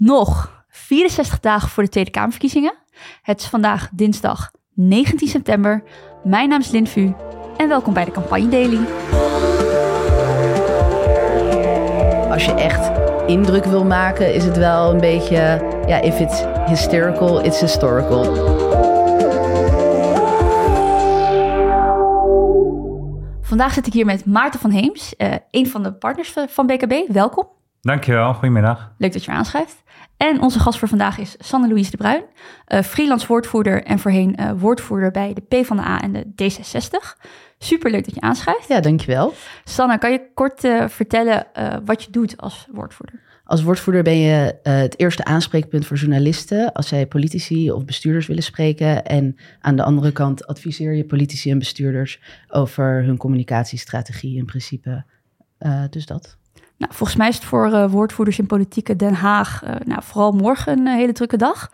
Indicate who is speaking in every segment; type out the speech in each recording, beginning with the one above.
Speaker 1: Nog 64 dagen voor de Tweede Kamerverkiezingen. Het is vandaag dinsdag 19 september. Mijn naam is Lin Vu en welkom bij de Campagne Daily.
Speaker 2: Als je echt indruk wil maken, is het wel een beetje, ja, if it's hysterical, it's historical.
Speaker 1: Vandaag zit ik hier met Maarten van Heems, uh, een van de partners van BKB. Welkom.
Speaker 3: Dankjewel, goedemiddag.
Speaker 1: Leuk dat je aanschrijft. En onze gast voor vandaag is Sanne-Louise de Bruin, uh, freelance woordvoerder en voorheen uh, woordvoerder bij de PvdA en de D66. Superleuk dat je aanschrijft.
Speaker 2: Ja, dankjewel.
Speaker 1: Sanne, kan je kort uh, vertellen wat je doet als woordvoerder?
Speaker 2: Als woordvoerder ben je het eerste aanspreekpunt voor journalisten als zij politici of bestuurders willen spreken. En aan de andere kant adviseer je politici en bestuurders over hun communicatiestrategie in principe. dus dat.
Speaker 1: Nou, volgens mij is het voor uh, woordvoerders in politieke Den Haag uh, nou, vooral morgen een uh, hele drukke dag.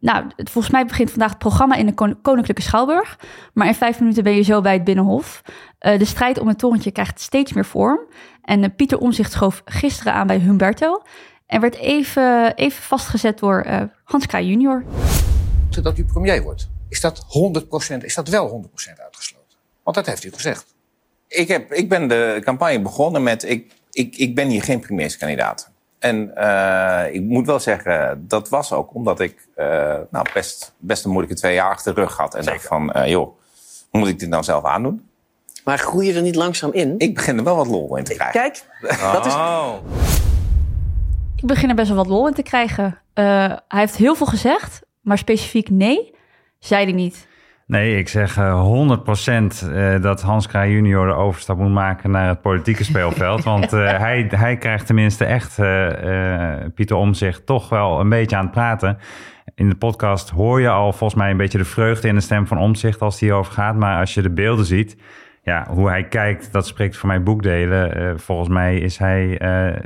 Speaker 1: nou, volgens mij begint vandaag het programma in de Kon Koninklijke Schouwburg. Maar in vijf minuten ben je zo bij het Binnenhof. de strijd om het torentje krijgt steeds meer vorm. En Pieter Omzicht schoof gisteren aan bij Humberto. En werd even, even vastgezet door Hans Kraaij junior.
Speaker 4: Dat u premier wordt, is dat 100%, is dat wel 100% uitgesloten? Want dat heeft u gezegd.
Speaker 5: Ik, heb, ik ben de campagne begonnen met: ik, ik, ik ben hier geen premierskandidaat. En uh, ik moet wel zeggen, dat was ook omdat ik uh, nou, best, best een moeilijke twee jaar achter de rug had. En dacht van, uh, joh, moet ik dit nou zelf aandoen?
Speaker 6: Maar groei je er niet langzaam in?
Speaker 5: Ik begin er wel wat lol in te krijgen.
Speaker 6: Kijk, dat is...
Speaker 5: Oh.
Speaker 1: Ik begin er best wel wat lol in te krijgen. hij heeft heel veel gezegd, maar specifiek nee, zei hij niet.
Speaker 3: Nee, ik zeg uh, 100% uh, dat Hans Kraaij junior de overstap moet maken naar het politieke speelveld. want uh, hij, hij krijgt tenminste echt Pieter Omzicht toch wel een beetje aan het praten. In de podcast hoor je al volgens mij een beetje de vreugde in de stem van Omzicht als die over gaat. Maar als je de beelden ziet, ja, hoe hij kijkt, dat spreekt voor mij boekdelen. volgens mij is hij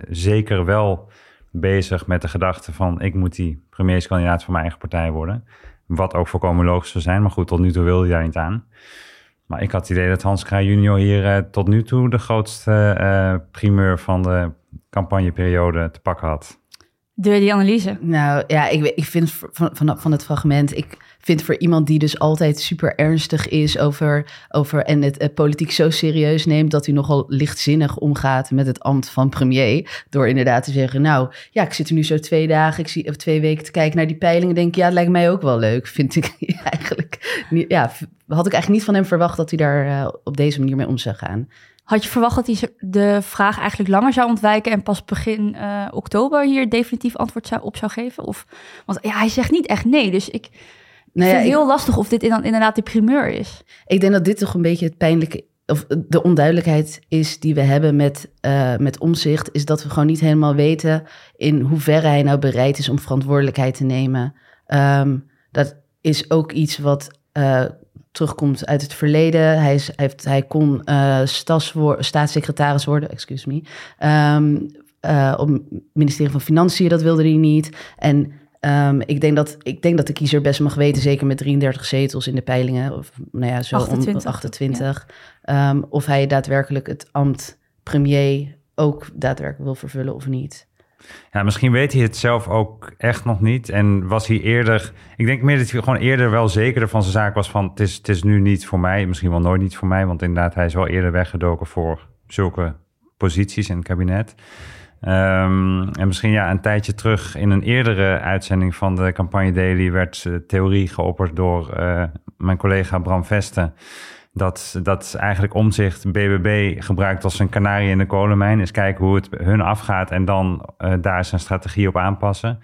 Speaker 3: zeker wel bezig met de gedachte van ik moet die premierskandidaat van mijn eigen partij worden. Wat ook volkomen logisch zou zijn. Maar goed, tot nu toe wilde hij niet aan. Maar ik had het idee dat Hans Kraaij junior hier uh, tot nu toe de grootste uh, primeur van de campagneperiode te pakken had.
Speaker 1: Door die analyse?
Speaker 2: Nou ja, ik, ik vind van, van, van het fragment... Ik, vind voor iemand die dus altijd super ernstig is over, over en het, het politiek zo serieus neemt dat hij nogal lichtzinnig omgaat met het ambt van premier. Door inderdaad te zeggen, nou ja, ik zit er nu zo twee dagen, ik zie of twee weken te kijken naar die peilingen. Denk ja, het lijkt mij ook wel leuk. Vind ik eigenlijk, ja, had ik eigenlijk niet van hem verwacht dat hij daar uh, op deze manier mee om zou gaan.
Speaker 1: Had je verwacht dat hij de vraag eigenlijk langer zou ontwijken en pas begin uh, oktober hier definitief antwoord zou, op zou geven? Of, want ja, hij zegt niet echt nee, dus ik, nou ja, vind het heel lastig of dit inderdaad de primeur is.
Speaker 2: Ik denk dat dit toch een beetje het pijnlijke of de onduidelijkheid is die we hebben met, uh, met omzicht, is dat we gewoon niet helemaal weten in hoeverre hij nou bereid is om verantwoordelijkheid te nemen. Um, dat is ook iets wat uh, terugkomt uit het verleden. Hij, is, hij, heeft, hij kon uh, staatssecretaris worden, excuse me, um, op het ministerie van Financiën, dat wilde hij niet. En Um, ik, denk dat, ik denk dat de kiezer best mag weten, zeker met 33 zetels in de peilingen, of nou ja, zo 28, om 28, ja. um, of hij daadwerkelijk het ambt premier ook daadwerkelijk wil vervullen of niet.
Speaker 3: Ja, misschien weet hij het zelf ook echt nog niet. En was hij eerder. Ik denk meer dat hij gewoon eerder wel zekerder van zijn zaak was van het is, het is nu niet voor mij, misschien wel nooit niet voor mij. Want inderdaad, hij is wel eerder weggedoken voor zulke posities in het kabinet. Um, en misschien ja, een tijdje terug in een eerdere uitzending van de campagne Daily werd uh, theorie geopperd door uh, mijn collega Bram Vesten. Dat, dat eigenlijk omzicht BBB gebruikt als een kanarie in de kolenmijn. Is kijken hoe het hun afgaat en dan uh, daar zijn strategie op aanpassen.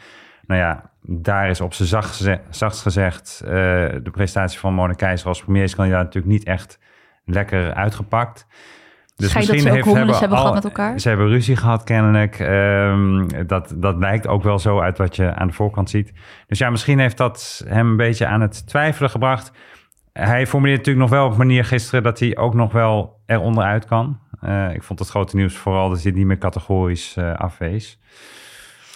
Speaker 3: Nou ja, daar is op zijn zacht gezegd, gezegd de prestatie van Mona Keizer als premierskandidaat natuurlijk niet echt lekker uitgepakt.
Speaker 1: Dus misschien dat ze ook hebben, hebben gehad met elkaar?
Speaker 3: Ze hebben ruzie gehad kennelijk. Um, dat, dat lijkt ook wel zo uit wat je aan de voorkant ziet. Dus ja, misschien heeft dat hem een beetje aan het twijfelen gebracht. Hij formuleert natuurlijk nog wel op manier gisteren dat hij ook nog wel eronder uit kan. Uh, ik vond het grote nieuws vooral dat hij niet meer categorisch uh, afwees.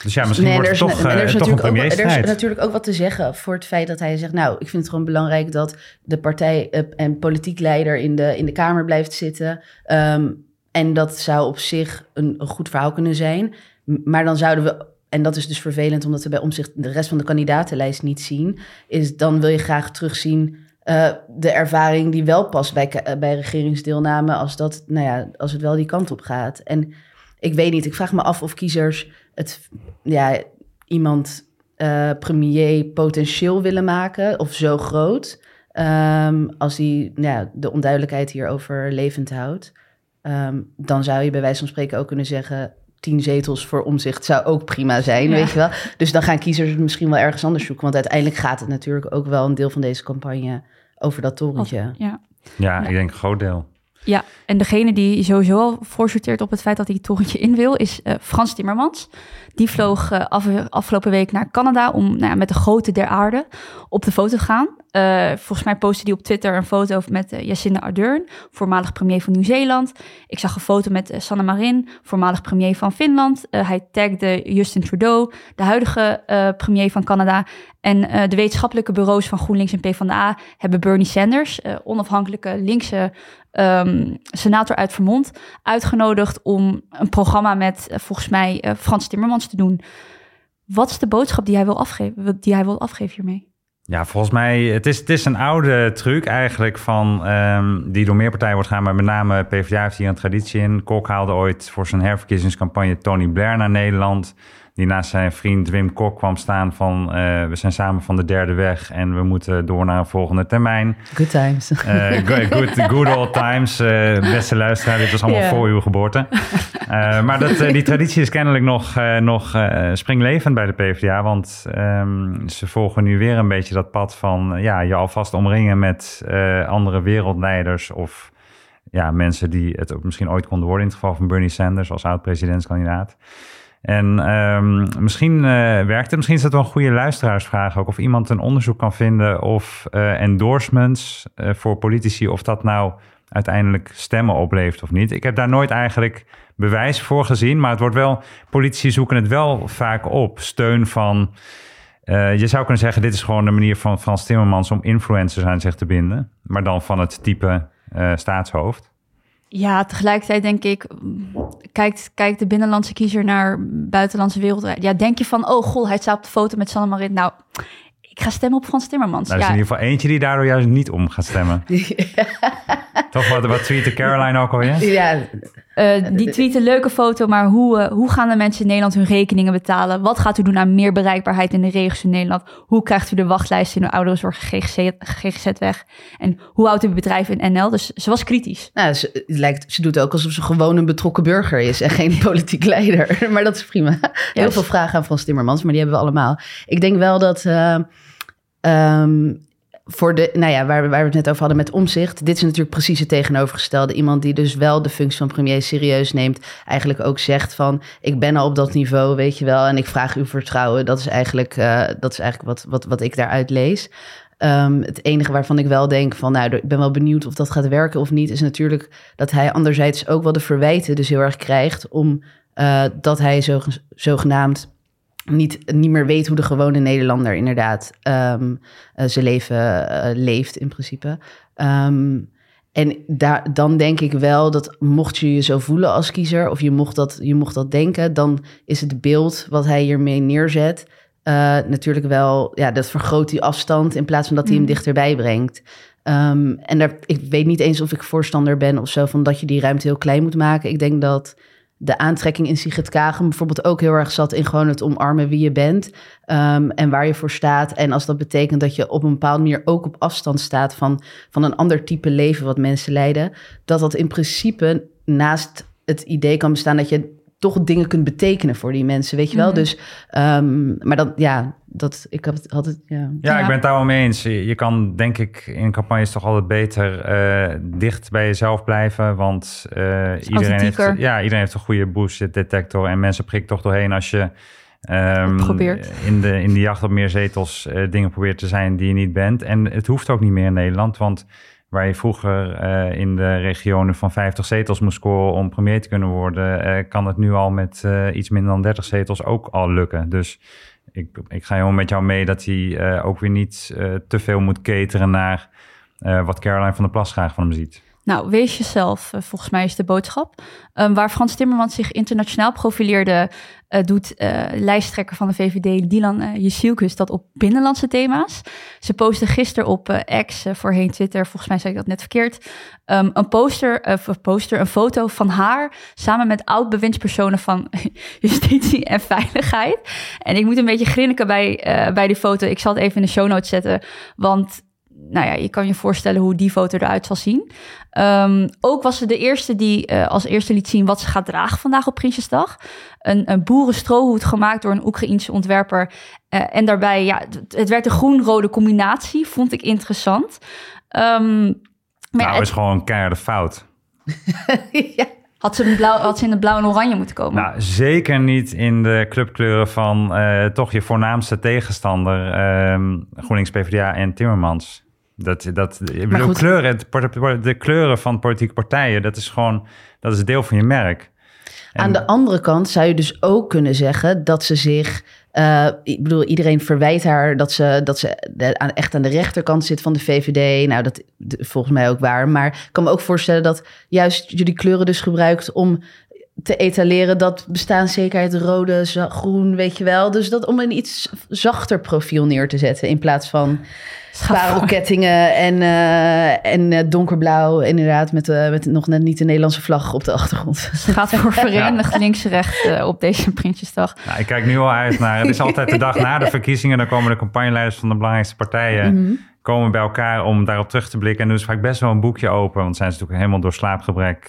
Speaker 3: Dus ja, misschien nee, wordt het toch, er is, toch een Er
Speaker 2: is natuurlijk ook wat te zeggen voor het feit dat hij zegt... nou, ik vind het gewoon belangrijk dat de partij en politiek leider in de, in de Kamer blijft zitten. Um, en dat zou op zich een, een, goed verhaal kunnen zijn. Maar dan zouden we en dat is dus vervelend omdat we bij omzicht de rest van de kandidatenlijst niet zien, is dan wil je graag terugzien uh, de ervaring die wel past bij, uh, bij regeringsdeelname als, dat, nou ja, als het wel die kant op gaat. En ik weet niet, ik vraag me af of kiezers het, ja, iemand uh, premier potentieel willen maken of zo groot. Um, als die nou ja, de onduidelijkheid hierover levend houdt. Um, dan zou je bij wijze van spreken ook kunnen zeggen tien zetels voor omzicht zou ook prima zijn, weet je wel. Dus dan gaan kiezers het misschien wel ergens anders zoeken. Want uiteindelijk gaat het natuurlijk ook wel een deel van deze campagne over dat torentje.
Speaker 1: Ja.
Speaker 3: Ja, ik denk een groot deel.
Speaker 1: Ja, en degene die sowieso al voorsorteert op het feit dat hij het torentje in wil, is uh, Frans Timmermans. Die vloog uh, af, afgelopen week naar Canada om nou ja, met de grote der aarde op de foto te gaan. Uh, volgens mij postte hij op Twitter een foto met uh, Jacinda Ardern, voormalig premier van Nieuw-Zeeland. Ik zag een foto met uh, Sanne Marin, voormalig premier van Finland. hij tagde Justin Trudeau, de huidige premier van Canada. En de wetenschappelijke bureaus van GroenLinks en PvdA hebben Bernie Sanders, onafhankelijke linkse um, senator uit Vermont, uitgenodigd om een programma met volgens mij Frans Timmermans te doen. Wat is de boodschap die hij wil afgeven, die hij wil afgeven hiermee?
Speaker 3: Ja, volgens mij, het is, het is een oude truc eigenlijk van, um, die door meer partijen wordt gaan, maar met name PvdA heeft hier een traditie in. Kok haalde ooit voor zijn herverkiezingscampagne Tony Blair naar Nederland die naast zijn vriend Wim Kok kwam staan van... Uh, we zijn samen van de derde weg en we moeten door naar een volgende termijn.
Speaker 2: Good times.
Speaker 3: Uh, good, good, old times. Uh, beste luisteraar, dit was allemaal yeah. voor uw geboorte. maar dat, die traditie is kennelijk nog, nog springlevend bij de PvdA. Want um, ze volgen nu weer een beetje dat pad van... ja, je alvast omringen met andere wereldleiders... of ja, mensen die het ook misschien ooit konden worden... in het geval van Bernie Sanders als oud-presidentskandidaat... En um, misschien uh, werkt het. Misschien is dat wel een goede luisteraarsvraag ook. Of iemand een onderzoek kan vinden of uh, endorsements uh, voor politici, of dat nou uiteindelijk stemmen oplevert of niet. Ik heb daar nooit eigenlijk bewijs voor gezien. Maar het wordt wel, politici zoeken het wel vaak op. Steun van. je zou kunnen zeggen, dit is gewoon de manier van Frans Timmermans om influencers aan zich te binden. Maar dan van het type staatshoofd.
Speaker 1: Ja, tegelijkertijd denk ik, kijkt, kijkt de binnenlandse kiezer naar buitenlandse wereld. Ja, denk je van, oh goh, hij staat op de foto met Sanne Marit. Nou, ik ga stemmen op Frans Timmermans.
Speaker 3: Nou, er is
Speaker 1: ja.
Speaker 3: in ieder geval eentje die daardoor juist niet om gaat stemmen. Toch, wat, wat tweette Caroline ook alweer?
Speaker 2: Ja.
Speaker 1: Uh, die tweet een leuke foto, maar hoe, uh, hoe gaan de mensen in Nederland hun rekeningen betalen? Wat gaat u doen aan meer bereikbaarheid in de regio's in Nederland? Hoe krijgt u de wachtlijst in de ouderenzorg GGZ, GGZ weg? En hoe houdt u bedrijf in NL? Dus ze was kritisch.
Speaker 2: Nou, ze, het lijkt, ze doet ook alsof ze gewoon een betrokken burger is en geen politiek leider. Maar dat is prima. Heel veel vragen aan Frans Timmermans, maar die hebben we allemaal. Ik denk wel dat... Uh, Um, voor de, nou ja, waar, we het net over hadden met omzicht. Dit is natuurlijk precies het tegenovergestelde. Iemand die dus wel de functie van premier serieus neemt. Eigenlijk ook zegt van, ik ben al op dat niveau, weet je wel. En ik vraag uw vertrouwen. Dat is eigenlijk, uh, dat is eigenlijk wat, wat, wat ik daaruit lees. Um, het enige waarvan ik wel denk van, nou, ik ben wel benieuwd of dat gaat werken of niet, is natuurlijk dat hij anderzijds ook wel de verwijten dus heel erg krijgt om uh, dat hij zo, zogenaamd niet, niet meer weet hoe de gewone Nederlander inderdaad um, uh, zijn leven uh, leeft in principe. Um, en daar, dan denk ik wel dat mocht je je zo voelen als kiezer, of je mocht dat, je mocht dat denken, dan is het beeld wat hij hiermee neerzet. Uh, natuurlijk wel, ja, dat vergroot die afstand in plaats van dat hij hem dichterbij brengt. Um, en daar, ik weet niet eens of ik voorstander ben of zo van dat je die ruimte heel klein moet maken. Ik denk dat de aantrekking in Sigrid Kagen bijvoorbeeld ook heel erg zat in gewoon het omarmen wie je bent um, en waar je voor staat. En als dat betekent dat je op een bepaalde manier ook op afstand staat van, van een ander type leven wat mensen leiden, dat dat in principe naast het idee kan bestaan dat je toch dingen kunt betekenen voor die mensen, weet je wel.
Speaker 1: Mhm.
Speaker 2: Dus, um, maar dan, ja, dat, ik had, had het, ja.
Speaker 3: Ja, ik ben het daar wel mee eens. Je, je kan, denk ik, in campagnes toch altijd beter uh, dicht bij jezelf blijven. Want uh, iedereen, heeft, ja, iedereen heeft een goede bullshit detector. En mensen prikken toch doorheen als je um, in, de, in de jacht op meer zetels uh, dingen probeert te zijn die je niet bent. En het hoeft ook niet meer in Nederland, want waar je vroeger uh, in de regionen van 50 zetels moest scoren om premier te kunnen worden, uh, kan het nu al met uh, iets minder dan 30 zetels ook al lukken. Dus ik, ik ga helemaal met jou mee dat hij ook weer niet te veel moet cateren naar wat Caroline van der Plas graag van hem ziet.
Speaker 1: Nou, wees jezelf, eh, volgens mij is de boodschap. Um, waar Frans Timmermans zich internationaal profileerde, uh, doet uh, lijsttrekker van de VVD, Dylan uh, dat op binnenlandse thema's. Ze postte gisteren op X, voorheen Twitter, volgens mij zei ik dat net verkeerd, um, een poster, poster, een foto van haar samen met oud-bewindspersonen van justitie en veiligheid. En ik moet een beetje grinniken bij, bij die foto. Ik zal het even in de show notes zetten, want nou ja, je kan je voorstellen hoe die foto eruit zal zien. Um, ook was ze de eerste die uh, als eerste liet zien wat ze gaat dragen vandaag op Prinsjesdag. Een, een boerenstrohoed gemaakt door een Oekraïense ontwerper. Uh, en daarbij, ja, het, het werd een groen-rode combinatie, vond ik interessant. Um,
Speaker 3: maar nou, ja, is gewoon een keiharde fout.
Speaker 1: ja. Had ze, in blauw, had ze in het blauw en oranje moeten komen?
Speaker 3: Nou, zeker niet in de clubkleuren van uh, toch je voornaamste tegenstander, uh, GroenLinks, PvdA en Timmermans. Dat, dat, ik bedoel, kleuren, de kleuren van politieke partijen, dat is gewoon dat is deel van je merk.
Speaker 2: En... Aan de andere kant zou je dus ook kunnen zeggen dat ze zich. Uh, ik bedoel, iedereen verwijt haar dat ze, dat ze echt aan de rechterkant zit van de VVD. Nou, dat is volgens mij ook waar. Maar ik kan me ook voorstellen dat juist jullie kleuren dus gebruikt om te etaleren dat bestaanszekerheid rode, groen, weet je wel. Dus dat om een iets zachter profiel neer te zetten in plaats van parelkettingen en, uh, en uh, donkerblauw, inderdaad, met, uh, met nog net niet de Nederlandse vlag op de achtergrond.
Speaker 1: Het gaat voor verenigd links-rechts op deze Prinsjesdag.
Speaker 3: Nou, ik kijk nu al uit naar, het is altijd de dag na de verkiezingen, dan komen de campagneleiders van de belangrijkste partijen. Mm -hmm. Komen bij elkaar om daarop terug te blikken. En doen ze vaak best wel een boekje open. Want zijn ze natuurlijk helemaal door slaapgebrek.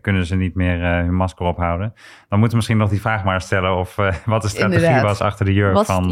Speaker 3: kunnen ze niet meer hun masker ophouden. Dan moeten we misschien nog die vraag maar stellen. Of wat de strategie inderdaad. was achter de jurk van,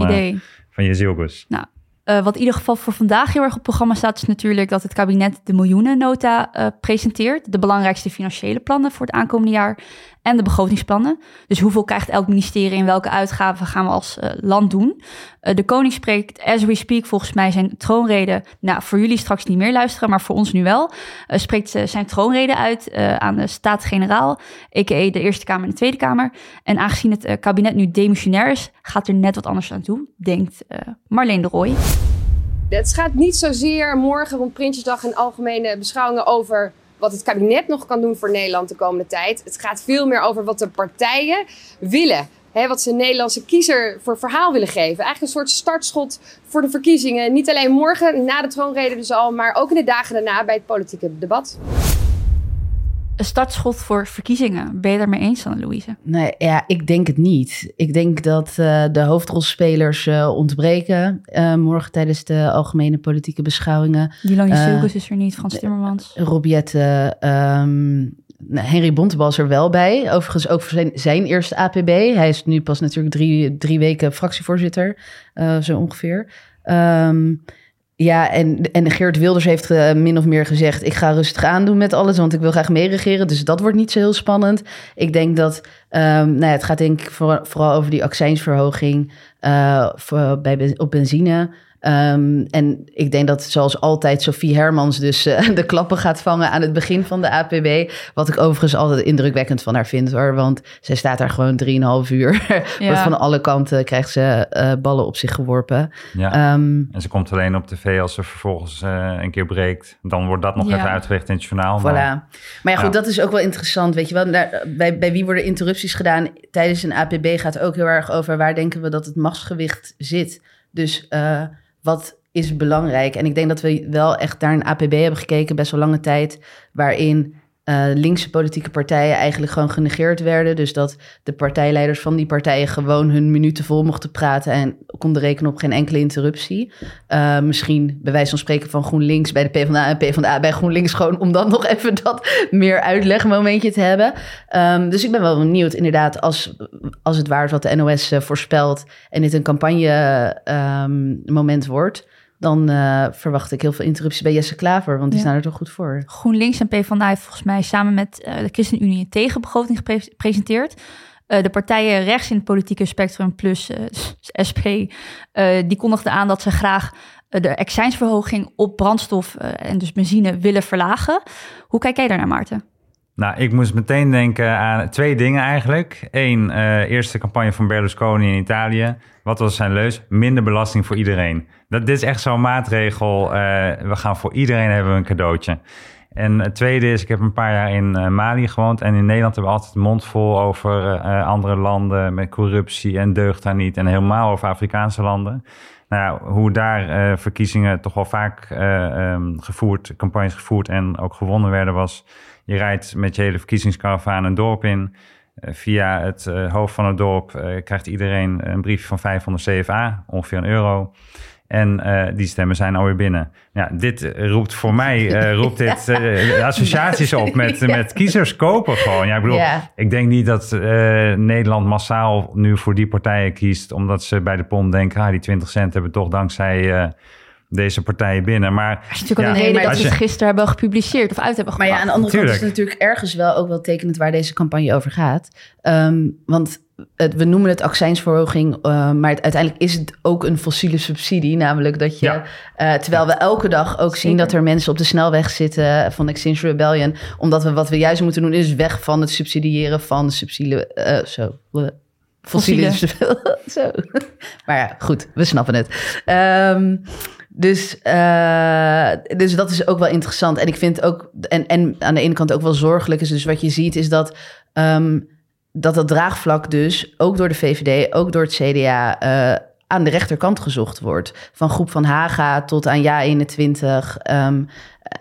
Speaker 3: van je zielbus.
Speaker 1: Nou, uh, wat in ieder geval voor vandaag heel erg op het programma staat, is natuurlijk dat het kabinet de miljoenennota uh, presenteert. De belangrijkste financiële plannen voor het aankomende jaar en de begrotingsplannen. Dus hoeveel krijgt elk ministerie en welke uitgaven gaan we als uh, land doen? De koning spreekt, as we speak, volgens mij zijn troonrede. Nou, voor jullie straks niet meer luisteren, maar voor ons nu wel. Spreekt zijn troonrede uit aan de Staten-Generaal, a.k.a. de Eerste Kamer en de Tweede Kamer. En aangezien het kabinet nu demissionair is, gaat er net wat anders aan toe, denkt Marleen de Rooij.
Speaker 7: Het gaat niet zozeer morgen rond Prinsjesdag en algemene beschouwingen over wat het kabinet nog kan doen voor Nederland de komende tijd. Het gaat veel meer over wat de partijen willen. Wat ze Nederlandse kiezer voor verhaal willen geven. Eigenlijk een soort startschot voor de verkiezingen. Niet alleen morgen, na de troonrede dus al, maar ook in de dagen daarna bij het politieke debat
Speaker 1: een startschot voor verkiezingen. Ben je daarmee eens, Anne-Louise?
Speaker 2: Nee, ja, ik denk het niet. Ik denk dat uh, de hoofdrolspelers uh, ontbreken uh, morgen tijdens de algemene politieke beschouwingen.
Speaker 1: Dylan Jusilkus is er niet, Frans Timmermans.
Speaker 2: Robiette, um, Henry Bontebal is er wel bij. Overigens ook voor zijn, zijn eerste APB. Hij is nu pas natuurlijk drie, drie weken fractievoorzitter, zo ongeveer. Um, ja, en, en Geert Wilders heeft min of meer gezegd: ik ga rustig aandoen met alles, want ik wil graag meeregeren. Dus dat wordt niet zo heel spannend. Ik denk dat, um, nou ja, het gaat denk ik voor, vooral over die accijnsverhoging voor, bij, op benzine. Um, en ik denk dat zoals altijd Sophie Hermans dus uh, de klappen gaat vangen aan het begin van de APB. Wat ik overigens altijd indrukwekkend van haar vind hoor. Want zij staat daar gewoon 3,5 uur. Ja. van alle kanten krijgt ze uh, ballen op zich geworpen.
Speaker 3: Ja. Um, en ze komt alleen op tv als ze vervolgens uh, een keer breekt. Dan wordt dat nog ja. even uitgericht in het journaal.
Speaker 2: Voilà. Maar, maar ja goed, dat is ook wel interessant. Weet je wel, daar, bij, bij wie worden interrupties gedaan tijdens een APB gaat ook heel erg over waar denken we dat het machtsgewicht zit. Dus wat is belangrijk? En ik denk dat we wel echt daar een APB hebben gekeken, best wel lange tijd, waarin uh, linkse politieke partijen eigenlijk gewoon genegeerd werden. Dus dat de partijleiders van die partijen gewoon hun minuten vol mochten praten en konden rekenen op geen enkele interruptie. Uh, misschien bij wijze van spreken van GroenLinks bij de PvdA en PvdA bij GroenLinks gewoon om dan nog even dat meer uitlegmomentje te hebben. Um, dus ik ben wel benieuwd inderdaad als, als het waar is wat de NOS uh, voorspelt en dit een campagne um, moment wordt dan uh, verwacht ik heel veel interrupties bij Jesse Klaver, want die ja. staan er toch goed voor.
Speaker 1: GroenLinks en PvdA heeft volgens mij samen met uh, de ChristenUnie een tegenbegroting gepresenteerd. Uh, de partijen rechts in het politieke spectrum plus SP, die kondigden aan dat ze graag de accijnsverhoging op brandstof en dus benzine willen verlagen. Hoe kijk jij daarnaar, Maarten?
Speaker 3: Nou, ik moest meteen denken aan twee dingen eigenlijk. Eén, uh, eerste campagne van Berlusconi in Italië. Wat was zijn leus? Minder belasting voor iedereen. Dat, dit is echt zo'n maatregel. Uh, we gaan voor iedereen hebben we een cadeautje. En het tweede is, ik heb een paar jaar in uh, Mali gewoond. En in Nederland hebben we altijd mond vol over andere landen met corruptie en deugd daar niet. En helemaal over Afrikaanse landen. Nou, hoe daar uh, verkiezingen toch wel vaak um, gevoerd, campagnes gevoerd en ook gewonnen werden, was je rijdt met je hele verkiezingskaravaan een dorp in. via het hoofd van het dorp krijgt iedereen een briefje van 500 CFA, ongeveer een euro. En uh, die stemmen zijn alweer binnen. Ja, dit roept voor mij uh, roept dit uh, associaties op met, ja. met kiezers kopen gewoon. Ja, ik bedoel, ja. ik denk niet dat Nederland massaal nu voor die partijen kiest, omdat ze bij de POM denken, ah, die 20 cent hebben toch dankzij deze partijen binnen. Maar
Speaker 1: dat is natuurlijk ja, een reden dat ze het gisteren hebben gepubliceerd of uit hebben gebracht.
Speaker 2: Maar ja, aan de andere kant is het natuurlijk ergens wel ook wel tekenend waar deze campagne over gaat. Um, want het, we noemen het accijnsverhoging, uh, maar het, uiteindelijk is het ook een fossiele subsidie. Namelijk dat je, ja. uh, terwijl we elke dag ook zien dat er mensen op de snelweg zitten van Extinction Rebellion. Omdat we wat we juist moeten doen is weg van het subsidiëren van subsidiële, uh, zo, fossiele. fossiele. zo. maar ja, goed, we snappen het. Um, dus, uh, dus dat is ook wel interessant. En ik vind ook, en, en aan de ene kant ook wel zorgelijk is, dus wat je ziet is dat, um, dat dat draagvlak dus ook door de VVD, ook door het CDA, uh, aan de rechterkant gezocht wordt. Van groep van Haga tot aan Ja 21. Um,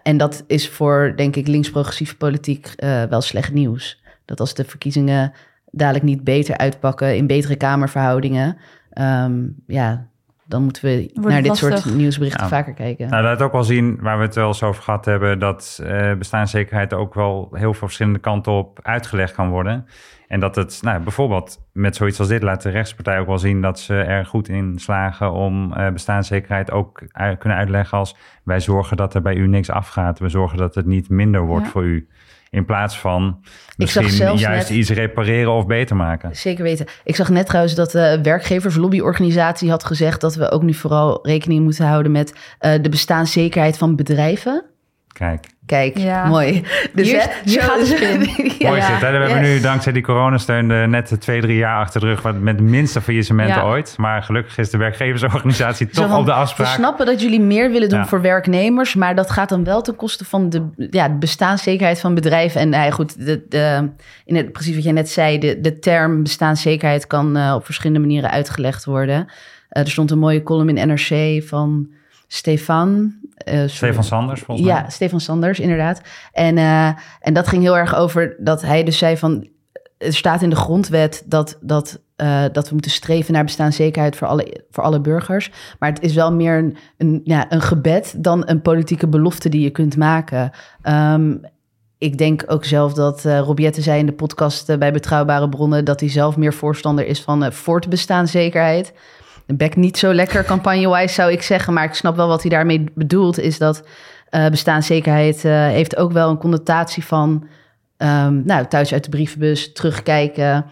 Speaker 2: en dat is voor, denk ik, links-progressieve politiek uh, wel slecht nieuws. Dat als de verkiezingen dadelijk niet beter uitpakken in betere kamerverhoudingen, um, ja, dan moeten we naar dit soort nieuwsberichten vaker kijken.
Speaker 3: Nou, laat ook wel zien, waar we het wel eens over gehad hebben, dat uh, bestaanszekerheid ook wel heel veel verschillende kanten op uitgelegd kan worden. En dat het, nou, bijvoorbeeld met zoiets als dit, laat de rechtspartij ook wel zien dat ze er goed in slagen om uh, bestaanszekerheid ook uit, kunnen uitleggen als wij zorgen dat er bij u niks afgaat. We zorgen dat het niet minder wordt ja. voor u. In plaats van misschien juist net, iets repareren of beter maken.
Speaker 2: Zeker weten. Ik zag net trouwens dat de werkgeverslobbyorganisatie had gezegd dat we ook nu vooral rekening moeten houden met uh, de bestaanszekerheid van bedrijven.
Speaker 3: Kijk.
Speaker 2: Kijk, ja. mooi.
Speaker 1: Dus hier, hier gaat het in.
Speaker 3: ja. Mooi zit. Hè? We yes. hebben nu dankzij die coronasteun uh, net twee, drie jaar achter de rug... met de minste faillissementen ja. ooit. Maar gelukkig is de werkgeversorganisatie toch van, op de afspraak.
Speaker 2: We snappen dat jullie meer willen doen voor werknemers... maar dat gaat dan wel ten koste van de, ja, de bestaanszekerheid van bedrijven. En nou goed, de, de, in het, precies wat jij net zei... de, de term bestaanszekerheid kan uh, op verschillende manieren uitgelegd worden. Uh, er stond een mooie column in NRC van... Stefan.
Speaker 3: Uh, Stefan Sanders, volgens mij.
Speaker 2: Ja, Stefan Sanders, inderdaad. En, uh, en dat ging heel erg over dat hij dus zei van... Er staat in de grondwet dat, dat, uh, dat we moeten streven naar bestaanszekerheid voor alle, voor alle burgers. Maar het is wel meer een, een, ja, een gebed dan een politieke belofte die je kunt maken. Um, ik denk ook zelf dat uh, Robiette zei in de podcast uh, bij Betrouwbare Bronnen... dat hij zelf meer voorstander is van uh, voortbestaanszekerheid bek niet zo lekker campagne-wise zou ik zeggen. Maar ik snap wel wat hij daarmee bedoelt. Is dat uh, bestaanszekerheid uh, heeft ook wel een connotatie van... Um, nou, thuis uit de brievenbus, terugkijken,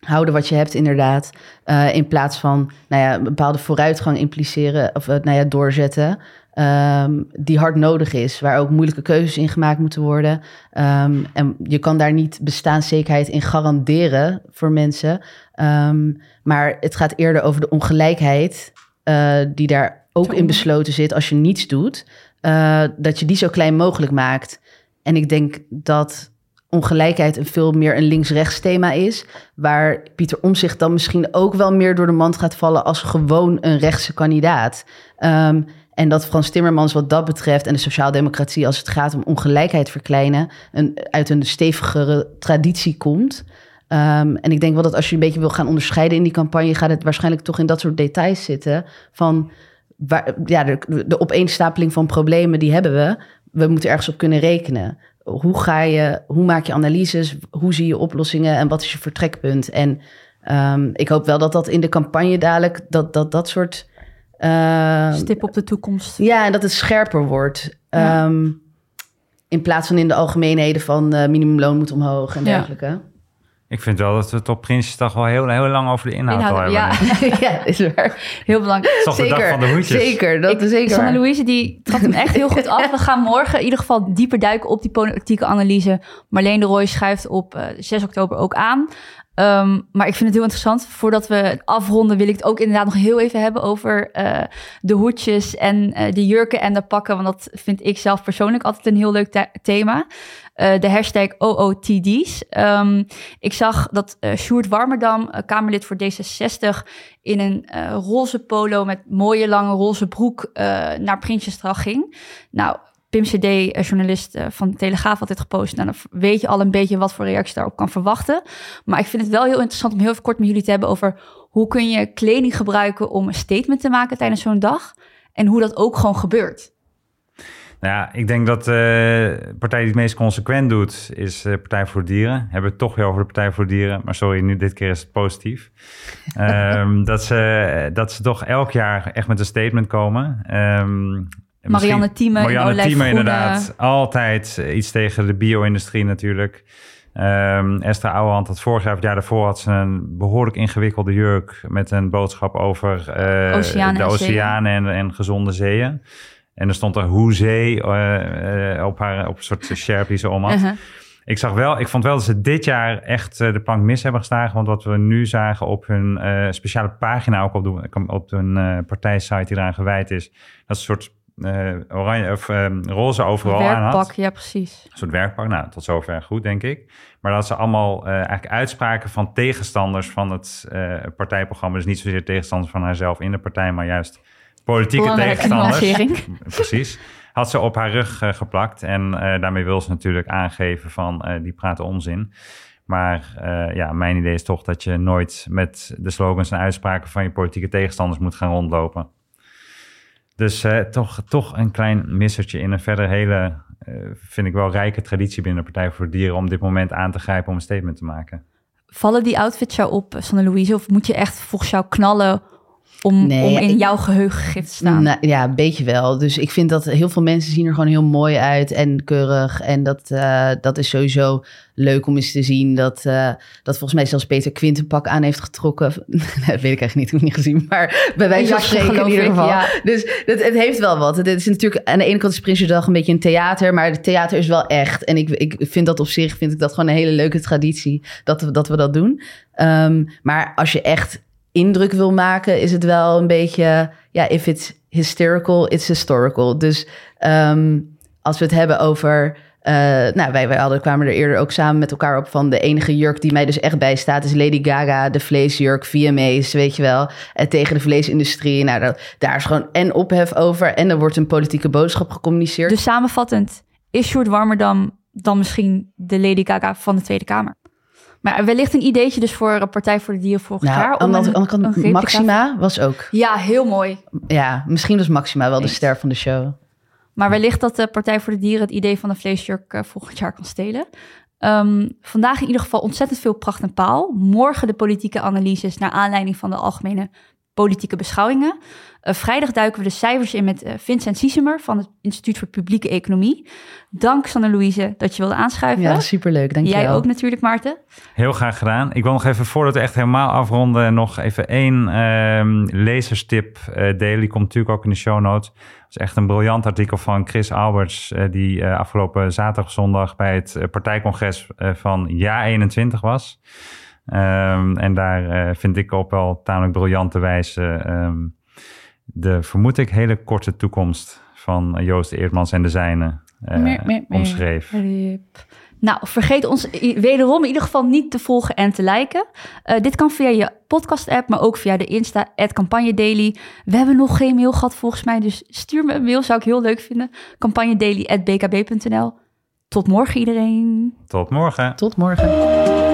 Speaker 2: houden wat je hebt inderdaad. Uh, in plaats van nou ja, een bepaalde vooruitgang impliceren of nou ja, doorzetten. Um, die hard nodig is, waar ook moeilijke keuzes in gemaakt moeten worden. Um, en je kan daar niet bestaanszekerheid in garanderen voor mensen. Um, maar het gaat eerder over de ongelijkheid uh, die daar ook in besloten zit als je niets doet. Uh, dat je die zo klein mogelijk maakt. En ik denk dat ongelijkheid een veel meer een links-rechts thema is. Waar Pieter Omzicht dan misschien ook wel meer door de mand gaat vallen als gewoon een rechtse kandidaat. Um, en dat Frans Timmermans wat dat betreft en de sociaaldemocratie als het gaat om ongelijkheid verkleinen, een, uit een stevigere traditie komt. Um, en ik denk wel dat als je een beetje wil gaan onderscheiden in die campagne, gaat het waarschijnlijk toch in dat soort details zitten. Van ja, de, de opeenstapeling van problemen, die hebben we. We moeten ergens op kunnen rekenen. Hoe ga je, hoe maak je analyses? Hoe zie je oplossingen en wat is je vertrekpunt? En um, ik hoop wel dat dat in de campagne dadelijk, dat dat, dat soort
Speaker 1: Uh, Stip op de toekomst.
Speaker 2: Ja, en dat het scherper wordt. Ja. Um, in plaats van in de algemeenheden van uh, minimumloon moet omhoog en dergelijke.
Speaker 3: Ik vind wel dat we het op Prinsjesdag wel heel, heel lang over de inhoud, hebben.
Speaker 1: ja,
Speaker 2: ja, is waar.
Speaker 1: heel belangrijk.
Speaker 3: Toch de dag van de hoedjes.
Speaker 2: Zeker, dat
Speaker 1: Ik-
Speaker 2: is zeker
Speaker 1: Sanne. Louise die trad hem echt heel goed af. We gaan morgen in ieder geval dieper duiken op die politieke analyse. Marleen de Rooij schuift op eh, 6 oktober ook aan. Ehm, maar ik vind het heel interessant. Voordat we het afronden wil ik het ook inderdaad nog heel even hebben over eh, de hoedjes en eh, de jurken en de pakken. Want dat vind ik zelf persoonlijk altijd een heel leuk the- thema. Eh, de hashtag OOTD's. Ehm, ik zag dat eh Sjoerd Warmerdam, eh, Kamerlid voor D66, in een roze polo met mooie lange roze broek naar Prinsjesdag ging. Nou, Pim CD, journalist van Telegraaf, had dit gepost. Nou, dan weet je al een beetje wat voor reactie daarop kan verwachten. Maar ik vind het wel heel interessant om heel kort met jullie te hebben over hoe kun je kleding gebruiken om een statement te maken tijdens zo'n dag. En hoe dat ook gewoon gebeurt.
Speaker 3: Nou ja, ik denk dat de partij die het meest consequent doet, is de Partij voor Dieren. Hebben we het toch weer over de Partij voor Dieren. Maar sorry, nu dit keer is het positief. Ehm, dat, ze, dat ze toch elk jaar echt met een statement komen. Ehm,
Speaker 1: Marianne Thieme
Speaker 3: Marianne Thieme inderdaad. Altijd iets tegen de bio-industrie natuurlijk. Ehm Esther Ouwehand had vorig jaar het jaar daarvoor had ze een behoorlijk ingewikkelde jurk met een boodschap over eh,
Speaker 1: Oceanen
Speaker 3: de
Speaker 1: en
Speaker 3: oceanen en, en gezonde zeeën. En er stond er hoezee eh eh, op haar op een soort sjerp die ze om had.
Speaker 1: Uh-huh.
Speaker 3: Ik zag wel, ik vond wel dat ze dit jaar echt eh, de plank mis hebben geslagen. Want wat we nu zagen op hun speciale pagina, ook op, de, op hun partijsite die eraan gewijd is, dat ze een soort oranje of eh, roze overal aan had.
Speaker 1: Werkpak, ja precies.
Speaker 3: Een soort werkpak. Nou, tot zover goed, denk ik. Maar dat ze allemaal eigenlijk uitspraken van tegenstanders van het partijprogramma. Dus niet zozeer tegenstanders van haarzelf in de partij, maar juist politieke
Speaker 1: Belangrijke
Speaker 3: tegenstanders. Precies. Had ze op haar rug eh, geplakt. En eh, daarmee wil ze natuurlijk aangeven van eh, die praten onzin. Maar ja, mijn idee is toch dat je nooit met de slogans en uitspraken van je politieke tegenstanders moet gaan rondlopen. Dus toch, toch een klein missertje in een verder hele, vind ik wel rijke traditie binnen de Partij voor de Dieren om dit moment aan te grijpen om een statement te maken.
Speaker 1: Vallen die outfits jou op, Sanne Louise? Of moet je echt volgens jou knallen om,
Speaker 2: Nee,
Speaker 1: om in
Speaker 2: ik-
Speaker 1: jouw geheugen gegrift te staan?
Speaker 2: Nou, ja, een beetje wel. Dus ik vind dat heel veel mensen zien er gewoon heel mooi uit en keurig. En dat, eh, dat is sowieso leuk om eens te zien. Dat, eh, dat volgens mij zelfs Peter Quint een pak aan heeft getrokken. dat weet ik eigenlijk niet, ik heb het niet gezien. Maar bij wijze van spreken in ieder geval.
Speaker 1: ja.
Speaker 2: Dus het, het heeft wel wat. Het is natuurlijk aan de ene kant is Prinsjesdag een beetje een theater. Maar het theater is wel echt. En ik, ik vind dat op zich vind ik dat gewoon een hele leuke traditie. Dat we dat, we dat doen. Ehm, maar als je echt indruk wil maken, is het wel een beetje, ja, if it's hysterical, it's historical. Dus ehm, als we het hebben over, eh, nou, wij, wij hadden, kwamen er eerder ook samen met elkaar op van de enige jurk die mij dus echt bijstaat, is Lady Gaga, de vleesjurk, VMA's, weet je wel, en tegen de vleesindustrie. Nou, daar is gewoon en ophef over en er wordt een politieke boodschap gecommuniceerd.
Speaker 1: Dus samenvattend, is Sjoerd Warmerdam dan misschien de Lady Gaga van de Tweede Kamer? Maar wellicht een ideetje dus voor een Partij voor de Dieren volgend
Speaker 2: nou,
Speaker 1: jaar.
Speaker 2: aan de
Speaker 1: een-
Speaker 2: andere kant,
Speaker 1: een replica-
Speaker 2: Maxima was ook,
Speaker 1: Ja, heel mooi.
Speaker 2: ja, misschien was Maxima wel de ster van de show.
Speaker 1: Maar wellicht dat de Partij voor de Dieren het idee van de vleesjurk eh, volgend jaar kan stelen. Ehm, vandaag in ieder geval ontzettend veel pracht en paal. Morgen de politieke analyses naar aanleiding van de algemene politieke beschouwingen. Eh, vrijdag duiken we de cijfers in met eh, Vincent Siesemer van het Instituut voor Publieke Economie. Dank Sanne Louise dat je wilde aanschuiven.
Speaker 2: Ja, superleuk, dankjewel.
Speaker 1: Jij ook natuurlijk, Maarten.
Speaker 3: Heel graag gedaan. Ik wil nog even, voordat we echt helemaal afronden, nog even één ehm lezerstip eh, delen. Die komt natuurlijk ook in de show notes. Het is echt een briljant artikel van Chris Alberts, die eh, afgelopen zaterdag, zondag bij het partijcongres eh, van Ja 21 was. Ehm, en daar vind ik op wel tamelijk briljante wijze ehm, de, vermoed ik, hele korte toekomst van Joost Eerdmans en de zijne eh,
Speaker 2: Meer, meer, meer.
Speaker 3: omschreef.
Speaker 1: Nou, vergeet ons wederom in ieder geval niet te volgen en te liken. Eh, dit kan via je podcast-app, maar ook via de Insta, Campagne Daily. We hebben nog geen mail gehad volgens mij, dus stuur me een mail, zou ik heel leuk vinden. campagnedaily.bkb.nl. Tot morgen iedereen.
Speaker 3: Tot morgen.
Speaker 2: Tot morgen.